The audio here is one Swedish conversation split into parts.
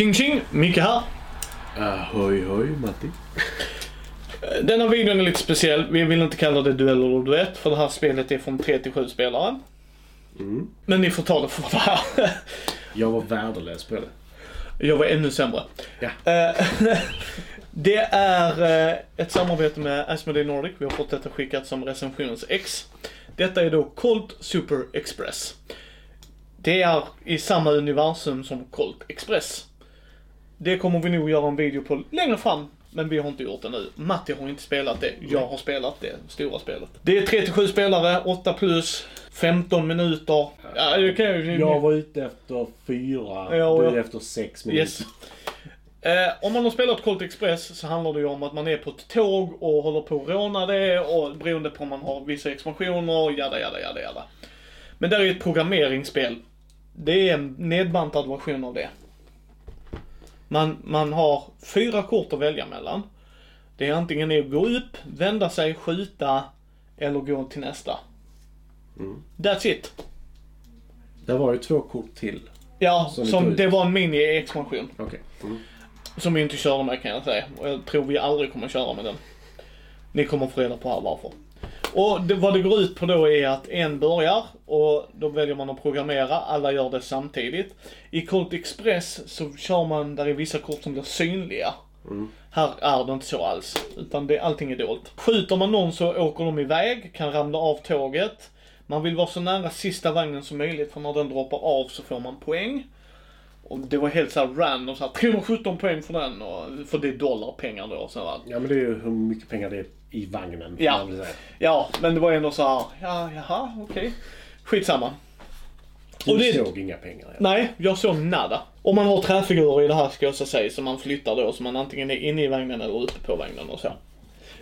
Tjing tjing! Micke här. Ahoj hoj Matti. Denna videon är lite speciell. Vi vill inte kalla det duell eller duett för det här spelet är från 3 till 7 spelare. Mm. Men ni får ta det för vad det är. Jag var värdelös på det. Jag var ännu sämre. Ja. Eh, Det är eh, ett samarbete med Asmodee Nordic. Vi har fått detta skickat som recensions-ex. Detta är då Colt Super Express. Det är i samma universum som Colt Express. Det kommer vi nog göra en video på längre fram. Men vi har inte gjort det nu. Matti har inte spelat det. Jag har spelat det stora spelet. Det är 37 spelare, 8 plus, 15 minuter. Ja, det kan jag, Jag var ute efter fyra, Ja, och du är efter sex minuter. Yes. Eh, om man har spelat Colt Express så handlar det ju om att man är på ett tåg och håller på att råna det och beroende på om man har vissa expansioner, jada jada jada jada. Men där är ett programmeringsspel. Det är en nedbantad version av det. Man, man har fyra kort att välja mellan. Det är antingen att gå upp, vända sig, skjuta eller gå till nästa. Mm. That's it. Det var ju två kort till. Ja, Som som, det var en mini-expansion. Okej. Mm. Som vi inte körde med kan jag säga. Och jag tror vi aldrig kommer köra med den. Ni kommer få reda på här varför. Och det, vad det går ut på då är att en börjar och då väljer man att programmera. Alla gör det samtidigt. I Colt Express så kör man, där är vissa kort som blir synliga. Här är det inte så alls. Utan det, allting är dolt. Skjuter man någon så åker de iväg, kan ramla av tåget. Man vill vara så nära sista vagnen som möjligt för när den droppar av så får man poäng. Och det var helt såhär random, såhär 317 poäng för den och, för det är dollarpengar då. Så här. Ja men det är ju hur mycket pengar det är i vagnen. Ja. Ja, men det var ändå så här, ja, jaha, okej. Skitsamma. Du Och det- såg inga pengar. Ja. Nej, jag såg nada. Och man har träfigurer i det här ska jag så säga som man flyttar då, så man antingen är inne i vagnen eller uppe på vagnen och så.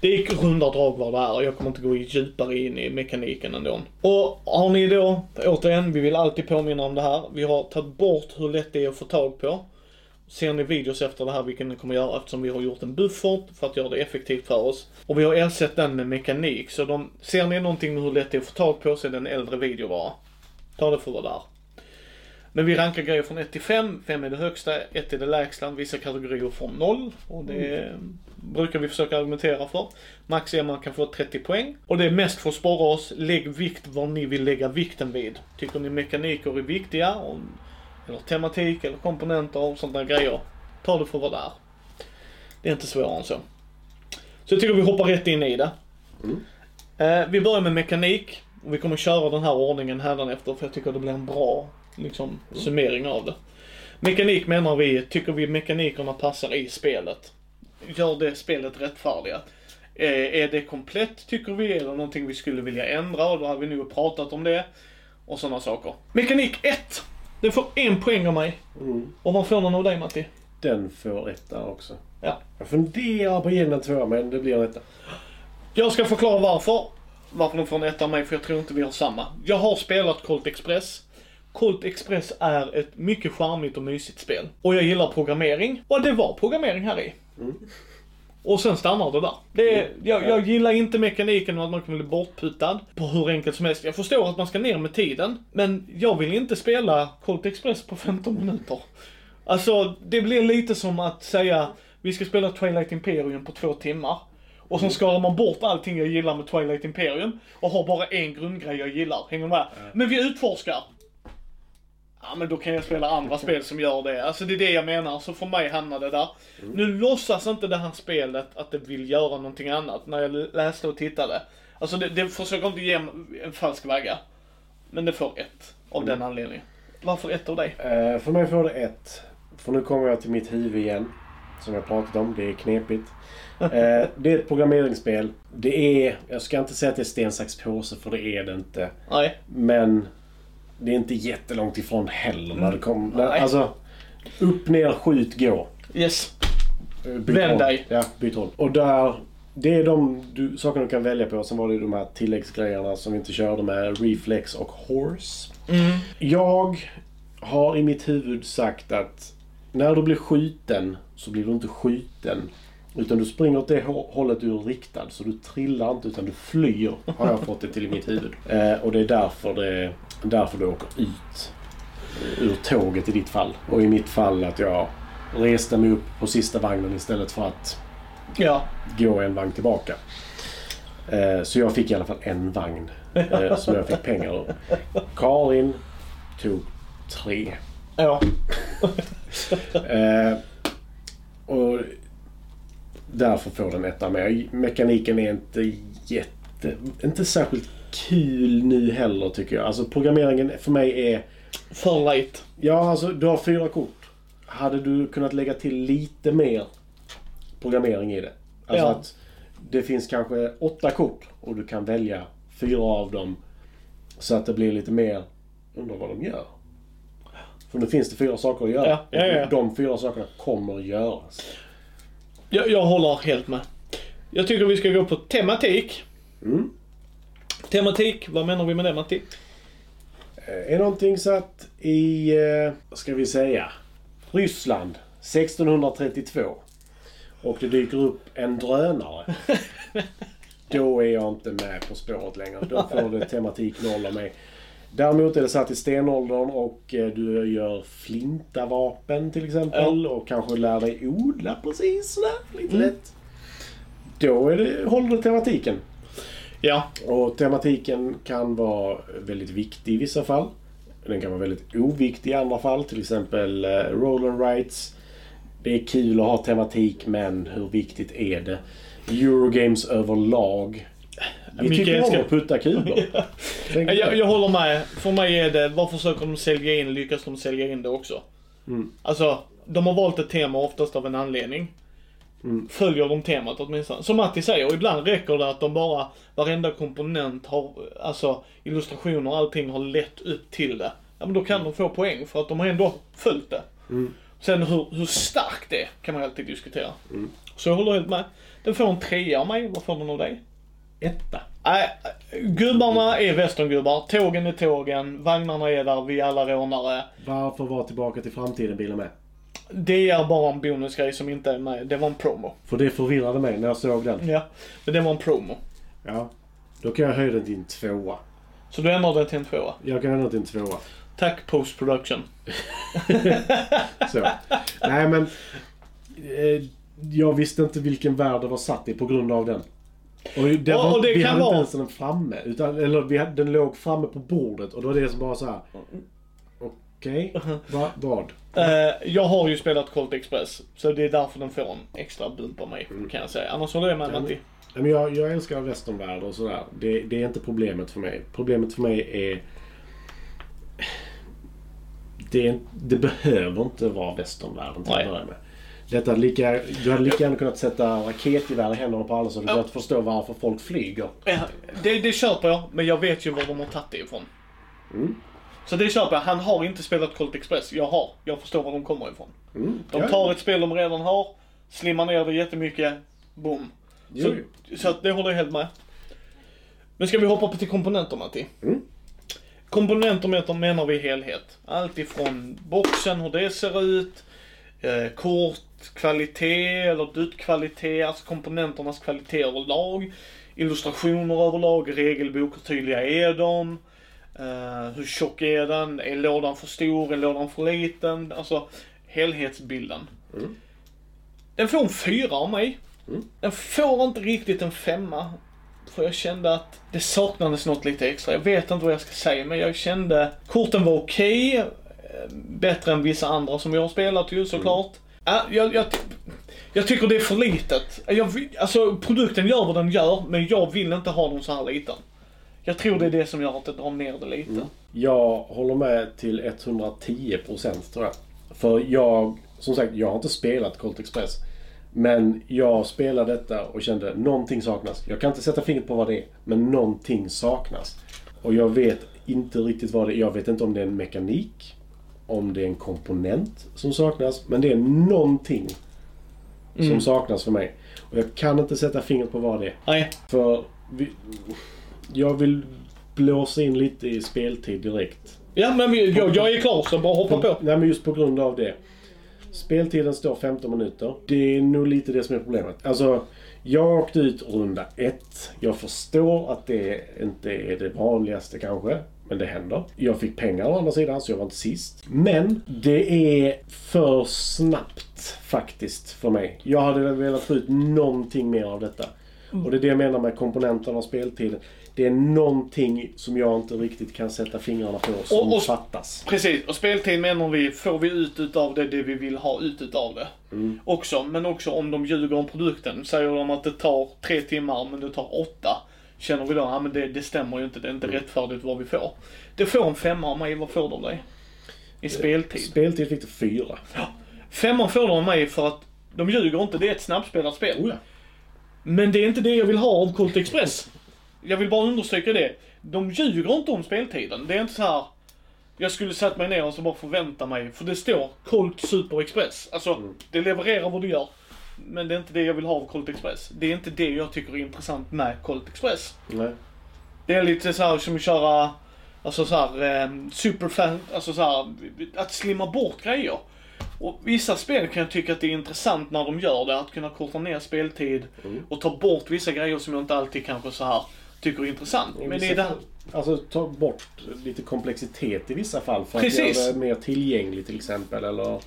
Det är runda drag vad det är och jag kommer inte gå djupare in i mekaniken ändå. Och har ni då, återigen, vi vill alltid påminna om det här. Vi har tagit bort hur lätt det är att få tag på. Ser ni videos efter det här, vilket ni kommer göra eftersom vi har gjort en buffert för att göra det effektivt för oss. Och vi har ersatt den med mekanik, så de, ser ni någonting med hur lätt det är att få tag på så är det en äldre video bara. Ta det för vad det är. Men vi rankar grejer från 1 till 5. 5 är det högsta, 1 är det lägsta. Vissa kategorier från 0. Och det brukar vi försöka argumentera för. Max är man kan få 30 poäng. Och det är mest för att spara oss. Lägg vikt vad ni vill lägga vikten vid. Tycker ni mekaniker är viktiga, och, eller tematik eller komponenter och sådana där grejer. Ta det för vad det är. Det är inte svårare än så. Så jag tycker vi hoppar rätt in i det. Eh, vi börjar med mekanik. Och vi kommer köra den här ordningen hädanefter för jag tycker det blir en bra liksom, summering av det. Mekanik menar vi, tycker vi mekanikerna passar i spelet. Gör det spelet rättfärdiga. Eh, är det komplett tycker vi, det någonting vi skulle vilja ändra och då har vi nog pratat om det. Och sådana saker. Mekanik 1! Den får en poäng av mig. Mm. Och vad får den av dig Matti? Den får etta också. Ja. Jag funderar på att ge den en tvåa men det blir en etta. Jag ska förklara varför. Varför de får en etta av mig, för jag tror inte vi har samma. Jag har spelat Colt Express. Colt Express är ett mycket charmigt och mysigt spel. Och jag gillar programmering. Och det var programmering här i. Och sen stannar det där. Det är, jag, jag gillar inte mekaniken och att man kan bli bortputtad på hur enkelt som helst. Jag förstår att man ska ner med tiden. Men jag vill inte spela Colt Express på 15 minuter. Alltså, det blir lite som att säga vi ska spela Twilight Imperium på två timmar. Och sen skalar man bort allting jag gillar med Twilight Imperium och har bara en grundgrej jag gillar. Hänger du med? Men vi utforskar. Ja men då kan jag spela andra spel som gör det. Alltså det är det jag menar. Så för mig hamnar det där. Nu låtsas inte det här spelet att det vill göra någonting annat när jag läste och tittade. Alltså det, det försöker inte ge en falsk vagga. Men det får ett. Av den anledningen. Varför ett av dig? Eh, för mig får det ett. För nu kommer jag till mitt huvud igen. Som jag pratat om. Det är knepigt. Eh, det är ett programmeringsspel. Det är, jag ska inte säga att det är sten, sax, påse för det är det inte. Nej. Men det är inte jättelångt ifrån heller när det kommer. Alltså, upp, ner, skjut, gå. Yes. Eh, byt Vänd dig. Ja, byt roll. Och där, det är de du, sakerna du kan välja på. Sen var det de här tilläggsgrejerna som vi inte körde med. Reflex och Horse. Mm. Jag har i mitt huvud sagt att när du blir skjuten så blir du inte skjuten. Utan du springer åt det hå- hållet du är riktad. Så du trillar inte utan du flyr. Har jag fått det till i mitt huvud. Eh, och det är därför, det, därför du åker ut ur tåget i ditt fall. Och i mitt fall att jag reste mig upp på sista vagnen istället för att Ja. gå en vagn tillbaka. Eh, så jag fick i alla fall en vagn eh, som jag fick pengar ur. Karin tog tre. Ja. Eh, och därför får den etta med. Mekaniken är inte jätte... Inte särskilt kul nu heller tycker jag. Alltså programmeringen för mig är... För late. Ja, alltså du har fyra kort. Hade du kunnat lägga till lite mer programmering i det? Alltså Ja. att det finns kanske åtta kort och du kan välja fyra av dem så att det blir lite mer... Undrar vad de gör. För nu finns det fyra saker att göra. Ja, ja, ja. De fyra sakerna kommer att göras. Jag, jag håller helt med. Jag tycker vi ska gå på tematik. Mm. Tematik, vad menar vi med det Matti? Eh, Är någonting satt i, eh, vad ska vi säga, Ryssland 1632 och det dyker upp en drönare. Då är jag inte med på spåret längre. Då får det tematik noll av mig. Däremot är det satt i stenåldern och eh, du gör flintavapen till exempel och kanske lär dig odla precis sådär, lite lätt. Då är det, håller det tematiken. Ja. Och tematiken kan vara väldigt viktig i vissa fall. Den kan vara väldigt oviktig i andra fall. Till exempel eh, roll and rights. Det är kul att ha tematik men hur viktigt är det? Eurogames överlag. Vi Micke tycker om att putta kulor. Jag, jag håller med. För mig är det, vad försöker de sälja in, lyckas de sälja in det också? Mm. Alltså, de har valt ett tema oftast av en anledning. Mm. Följer de temat åtminstone. Som Matti säger, ibland räcker det att de bara, varenda komponent har, alltså illustrationer och allting har lett upp till det. Ja men då kan de få poäng för att de har ändå följt det. Mm. Sen hur, hur starkt det är kan man alltid diskutera. Mm. Så jag håller helt med. Den får en trea av mig, vad får den av dig? Etta. Nej, gubbarna är västerngubbar, tågen är tågen, vagnarna är där, vi är alla rånare. Varför var Tillbaka till framtiden bilen med? Det är bara en bonusgrej som inte är med. Det var en promo. För det förvirrade mig när jag såg den. Ja, men det var en promo. Ja. Då kan jag höja den till en tvåa. Så du ändrar det till en tvåa. Jag kan höja den till en tvåa. Tack post production. Så. Nej men... Eh, jag visste inte vilken värld det var satt i på grund av den. Och, det var, och det vi kan hade inte vara- ens den framme. Utan, eller vi hade, den låg framme på bordet och det var det som bara så här. Okej, va, vad? Eh, jag har ju spelat Colt Express, så det är därför den får en extra bump av mig, kan jag säga. Annars håller jag med Ja, Matti. Men jag, jag älskar westernvärld och sådär. Det, det är inte problemet för mig. Problemet för mig är... Det, det behöver inte vara westernvärlden till att börja med. Detta lika, du hade lika gärna kunnat sätta raketgevär i händerna på alla så du Ja. kunnat förstå varför folk flyger. Ja, det, det köper jag, men jag vet ju var de har tagit det ifrån. Mm. Så det köper jag. Han har inte spelat Colt Express. Jag har. Jag förstår var de kommer ifrån. Mm. De tar ett spel de redan har, slimmar ner det jättemycket, boom. Så, så att det håller jag helt med. Men ska vi hoppa på till komponenter Matti? Mm. Komponenter menar- menar vi helhet. Allt ifrån boxen, hur det ser ut, eh, kort, kvalitet eller dutt-kvalitet, alltså komponenternas kvalitet överlag, illustrationer överlag, regelbok, hur tydliga är de? Eh, hur tjock är den? Är lådan för stor? Är lådan för liten? Alltså helhetsbilden. Mm. Den får en fyra av mig. Mm. Den får inte riktigt en femma. För jag kände att det saknades något lite extra. Jag vet inte vad jag ska säga men jag kände korten var okej. eh, Bättre än vissa andra som jag har spelat ju såklart. Ja, jag, jag, jag tycker det är för litet. Jag, alltså produkten gör vad den gör men jag vill inte ha den så här liten. Jag tror det är det som gör att det drar ner det lite. Mm. Jag håller med till 110% tror jag. För jag, som sagt, jag har inte spelat Colt Express. Men jag spelade detta och kände någonting saknas. Jag kan inte sätta fingret på vad det är, men någonting saknas. Och jag vet inte riktigt vad det är. Jag vet inte om det är en mekanik, om det är en komponent som saknas, men det är någonting som Mm. saknas för mig. Och jag kan inte sätta fingret på vad det är. Nej. För vi, jag vill blåsa in lite i speltid direkt. Ja men jag, jag är klar så bara hoppa på. Nej men just på grund av det. Speltiden står 15 minuter. Det är nog lite det som är problemet. Alltså, Jag åkte ut runda ett. Jag förstår att det inte är det vanligaste kanske. Men det händer. Jag fick pengar å andra sidan så jag var inte sist. Men det är för snabbt faktiskt för mig. Jag hade velat få ut någonting mer av detta. Och det är det jag menar med komponenterna och speltiden. Det är någonting som jag inte riktigt kan sätta fingrarna på som Och- och- fattas. Precis, och speltid menar vi, får vi ut utav det, det vi vill ha ut utav det. Också, men också om de ljuger om produkten. Säger de att det tar tre timmar men det tar åtta. Känner vi då, ja men det, det stämmer ju inte, det är inte rättfärdigt vad vi får. Det får en femma av mig, vad får du av dig? I speltid. Speltid fick det fyra. Femman får du av mig för att de ljuger inte, det är ett snabbspelat spel. Oh ja. Men det är inte det jag vill ha av Colt Express. Jag vill bara understryka det. De ljuger inte om speltiden. Det är inte så här. Jag skulle satt mig ner och så bara förvänta mig, för det står Colt Super Express. Alltså, det levererar vad du gör. Men det är inte det jag vill ha av Colt Express. Det är inte det jag tycker är intressant med Colt Express. Nej. Det är lite så här som att köra, alltså så här, eh, superfan, alltså så här, att slimma bort grejer. Och vissa spel kan jag tycka att det är intressant när de gör det, att kunna korta ner speltid och ta bort vissa grejer som jag inte alltid kanske så här tycker är intressant. Men det är det. Alltså ta bort lite komplexitet i vissa fall för Precis. att göra det mer tillgängligt till exempel. Eller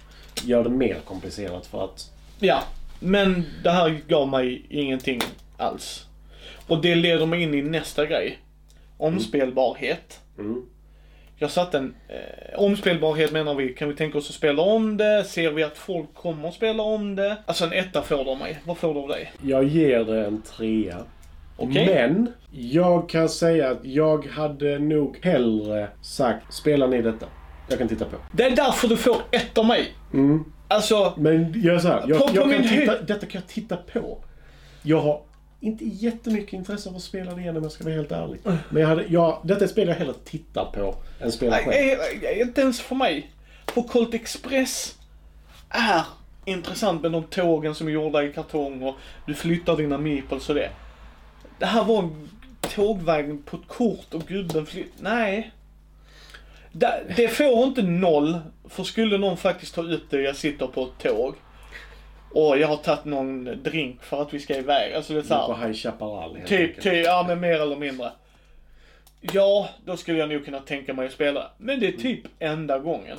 göra det mer komplicerat för att... Ja, men det här gav mig ingenting alls. Och det leder mig in i nästa grej. Omspelbarhet. Mm. Jag satte en... Eh, omspelbarhet menar vi, kan vi tänka oss att spela om det? Ser vi att folk kommer att spela om det? Alltså en etta får du av mig. Vad får du av dig? Jag ger det en trea. Okej. Men jag kan säga att jag hade nog hellre sagt spela ni detta. Jag kan titta på. Det är därför du får ett av mig. Mm. Alltså, Men gör så här. På- Jag, på jag kan titta, detta kan jag titta på. Jag har inte jättemycket intresse av att spela det igen om jag ska vara helt ärlig. Men jag hade, jag, detta är ett spel jag hellre tittar på än spelar själv. nej, nej, inte ens för mig. För Colt Express är intressant med de tågen som är gjorda i kartong och du flyttar dina meeples och det. Det här var en tågvagn på ett kort och gubben flytt... Nej. Det, får inte noll, för skulle någon faktiskt ta upp det, jag sitter på ett tåg och jag har tagit någon drink för att vi ska iväg. Alltså det är så här, På High Chaparral Typ, typ, ja men mer eller mindre. Ja, då skulle jag nog kunna tänka mig att spela. Men det är typ enda gången.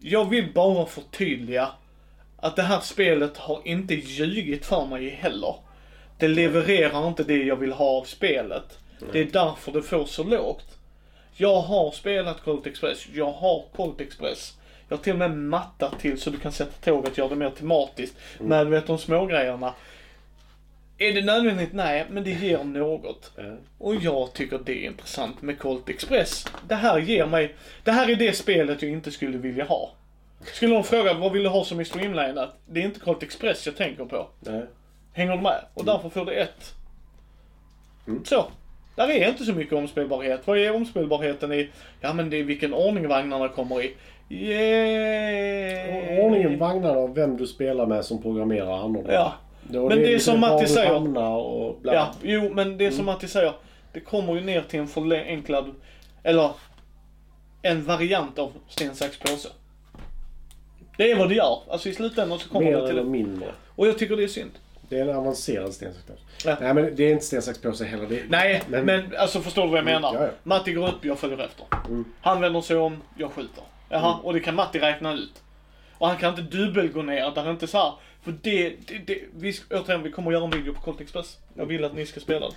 Jag vill bara förtydliga att det här spelet har inte ljugit för mig heller. Det levererar inte det jag vill ha av spelet. Det är därför det får så lågt. Jag har spelat Colt Express, jag har Colt Express. Jag har till och med mattat till så du kan sätta tåget och göra det mer tematiskt. Men vet de små grejerna. Är det nödvändigt? Nej, men det ger något. Ja. Och jag tycker det är intressant med Colt Express. Det här ger mig, det här är det spelet jag inte skulle vilja ha. Skulle någon fråga vad vill du ha som i streamlinet? Det är inte Colt Express jag tänker på. Nej. Hänger du med? Och därför får det ett. Så. Där är inte så mycket omspelbarhet. Vad är omspelbarheten i? Ja men det är vilken ordning vagnarna kommer i. Yeah. Ordningen vagnarna och vem du spelar med som programmerar annorlunda. Ja. Då Men det är lite som var Matti säger. och bla. Ja, jo men det är som Matti säger. Det kommer ju ner till en förenklad, eller en variant av sten, sax, påse. Det är vad det gör. Alltså i slutändan så kommer Mer det till eller det. mindre. Och jag tycker det är synd. Det är en avancerad sten. Ja. Nej men det är inte sten, sax, påse heller. Det, Nej, men, alltså förstår du vad jag menar? ja, ja. Matti går upp, jag följer efter. Mm. Han vänder sig om, jag skjuter. Jaha, och det kan Matti räkna ut. Och han kan inte dubbel gå ner, det är inte så här. För det, det, det vi, återigen, vi kommer göra en video på Colt Express. Jag vill att ni ska spela det.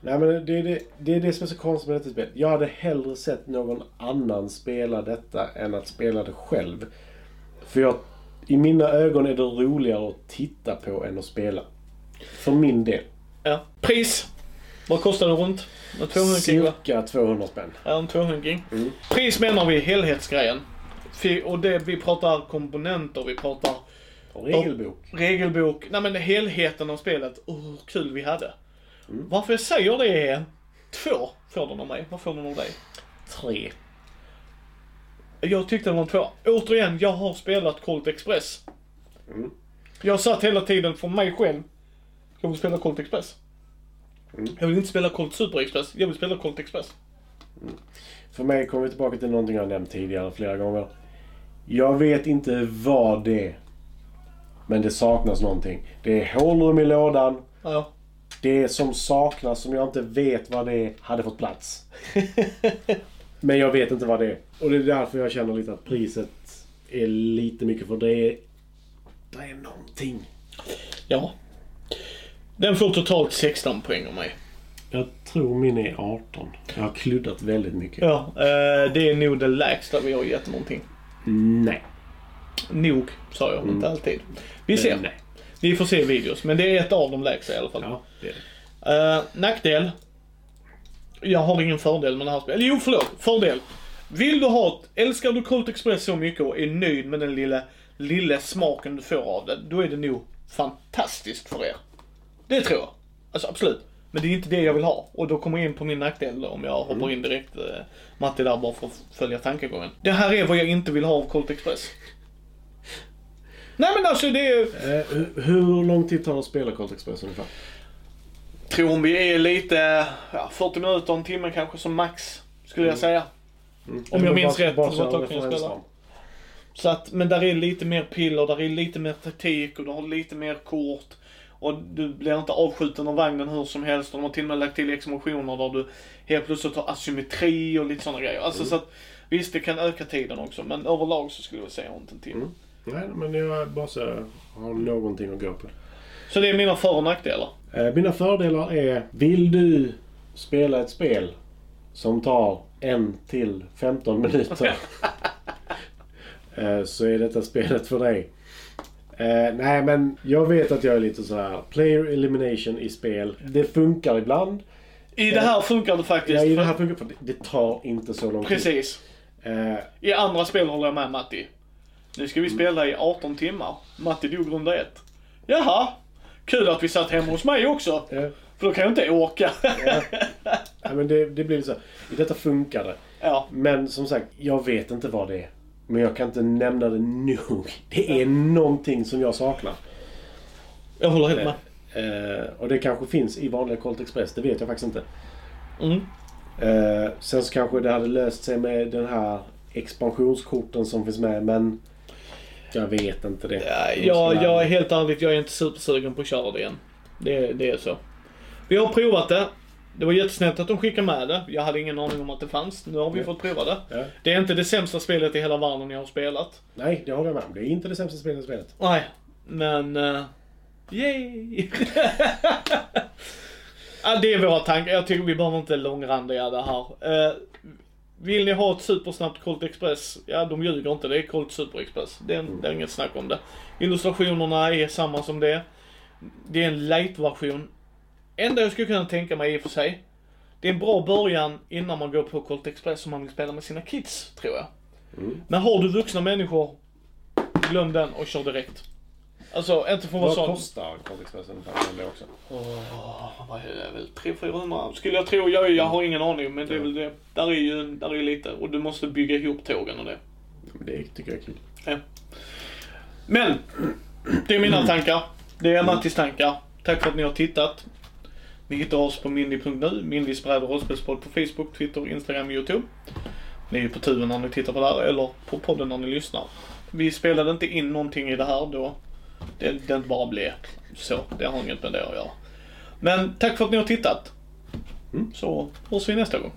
Nej men det är det, det är det som är så konstigt med detta spel. Jag hade hellre sett någon annan spela detta än att spela det själv. För jag, i mina ögon är det roligare att titta på än att spela. För min del. Ja. Pris. Vad kostar det runt? En 200 kilo? Cirka 200 spänn. Ja, en 200 Mm. Pris menar vi helhetsgrejen. Och det, vi pratar komponenter, vi pratar Och regelbok. regelbok. Nej men helheten av spelet. Åh, oh, kul vi hade. Mm. Varför jag säger det är två får den av mig. Vad får den av dig? Tre. Jag tyckte det var två. Återigen, jag har spelat Colt Express. Mm. Jag satt hela tiden för mig själv. Jag vill spela Colt Express. Mm. Jag vill inte spela Colt Super Express. Jag vill spela Colt Express. För mig kommer vi tillbaka till någonting jag nämnt tidigare flera gånger. Jag vet inte vad det är. Men det saknas någonting. Det är hålrum i lådan. Ja. Det som saknas, som jag inte vet vad det är, hade fått plats. Men jag vet inte vad det är. Och det är därför jag känner lite att priset är lite mycket för det är... Det är någonting. Ja. Den får totalt 16 poäng av mig. Jag tror min är 18. Jag har kluddat väldigt mycket. Ja. Eh, det är nog det lägsta vi har gett någonting. Nej. Nog, sa jag. Inte alltid. Vi ser. Nej. Vi får se videos. Men det är ett av de lägsta i alla fall. Ja, det är det. Eh, nackdel. Jag har ingen fördel med det här spelet. Jo, förlåt. Fördel. Vill du ha ett, älskar du Colt Express så mycket och är nöjd med den lilla, lilla smaken du får av det, då är det nog fantastiskt för er. Det tror jag. Alltså absolut. Men det är inte det jag vill ha. Och då kommer jag in på min nackdel då, om jag hoppar in direkt, eh, Matti där, bara för att följa tankegången. Det här är vad jag inte vill ha av Colt Express. Nej men alltså det är... Eh, hur, hur lång tid tar det att spela Colt Express ungefär? Tror vi är lite, ja, 40 minuter, en timme kanske som max, skulle jag säga. Om jag minns rätt, Bara så var referensram. spelade. Så att, men där är lite mer piller, där är lite mer taktik och du har lite mer kort. Och du blir inte avskjuten av vagnen hur som helst. Och de har till och med lagt till explosioner där du helt plötsligt har asymmetri och lite sådana grejer. Alltså så att, visst det kan öka tiden också. Men överlag så skulle jag säga runt en timme. Nej, men jag bara så har någonting att gå på. Så det är mina för och nackdelar. Eh, Mina fördelar är, vill du spela ett spel som tar en till 15 minuter eh, så är detta spelet för dig. Eh, nej men jag vet att jag är lite så här player elimination i spel. Det funkar ibland. I det här funkar det faktiskt. Ja, i det här funkar för det, tar inte så lång tid. Precis. Eh, I andra spel håller jag med Matti. Nu ska vi spela i 18 timmar. Matti dog runda ett. Jaha, kul att vi satt hemma hos mig också. eh, För då kan jag inte åka. ja, men det, det blir så. I detta funkar det. ja, Men som sagt, jag vet inte vad det är. Men jag kan inte nämna det nog. Det är någonting som jag saknar. jag håller helt med. Eh, och det kanske finns i vanliga Colt Express, det vet jag faktiskt inte. Mm. Eh, sen så kanske det hade löst sig med den här expansionskorten som finns med, men jag vet inte det. Ja, jag, jag är helt ärligt, jag är inte supersugen på att köra det igen. Det, det är så. Vi har provat det. Det var jättesnällt att de skickade med det. Jag hade ingen aning om att det fanns. Nu har vi Ja. fått prova det. Ja. Det är inte det sämsta spelet i hela världen jag har spelat. Nej, det håller jag med om. Det är inte det sämsta spelet i spelet. Nej, men... Uh, yay! ja, det är våra tankar. Jag tycker vi behöver inte långrandiga det här. Eh, vill ni ha ett supersnabbt Colt Express? Ja, de ljuger inte. Det är Colt Super Express. Det är, det är inget snack om det. Illustrationerna är samma som det. Det är en light-version. Enda jag skulle kunna tänka mig i och för sig. Det är en bra början innan man går på Colt Express om man vill spela med sina kids, tror jag. Men har du vuxna människor, glöm den och kör direkt. Alltså, inte för att vara Vad sån... kostar Colt Express ungefär? Det också. Åh, vad är det väl? 300-400 skulle jag tro. Jag, jag har ingen aning, men det är väl det. Där är ju där är lite. Och du måste bygga ihop tågen och det. Det tycker jag är kul. Ja. Men, det är mina tankar. Det är Mattis tankar. Tack för att ni har tittat. Ni hittar oss på mindy.nu, Mindys bräd och rollspelspodd på Facebook, Twitter, Instagram och YouTube. Ni är ju på tuben när ni tittar på det här, eller på podden när ni lyssnar. Vi spelade inte in någonting i det här då. Det, det bara blev så. Det har inget med det att göra. Men tack för att ni har tittat. Så hörs vi nästa gång.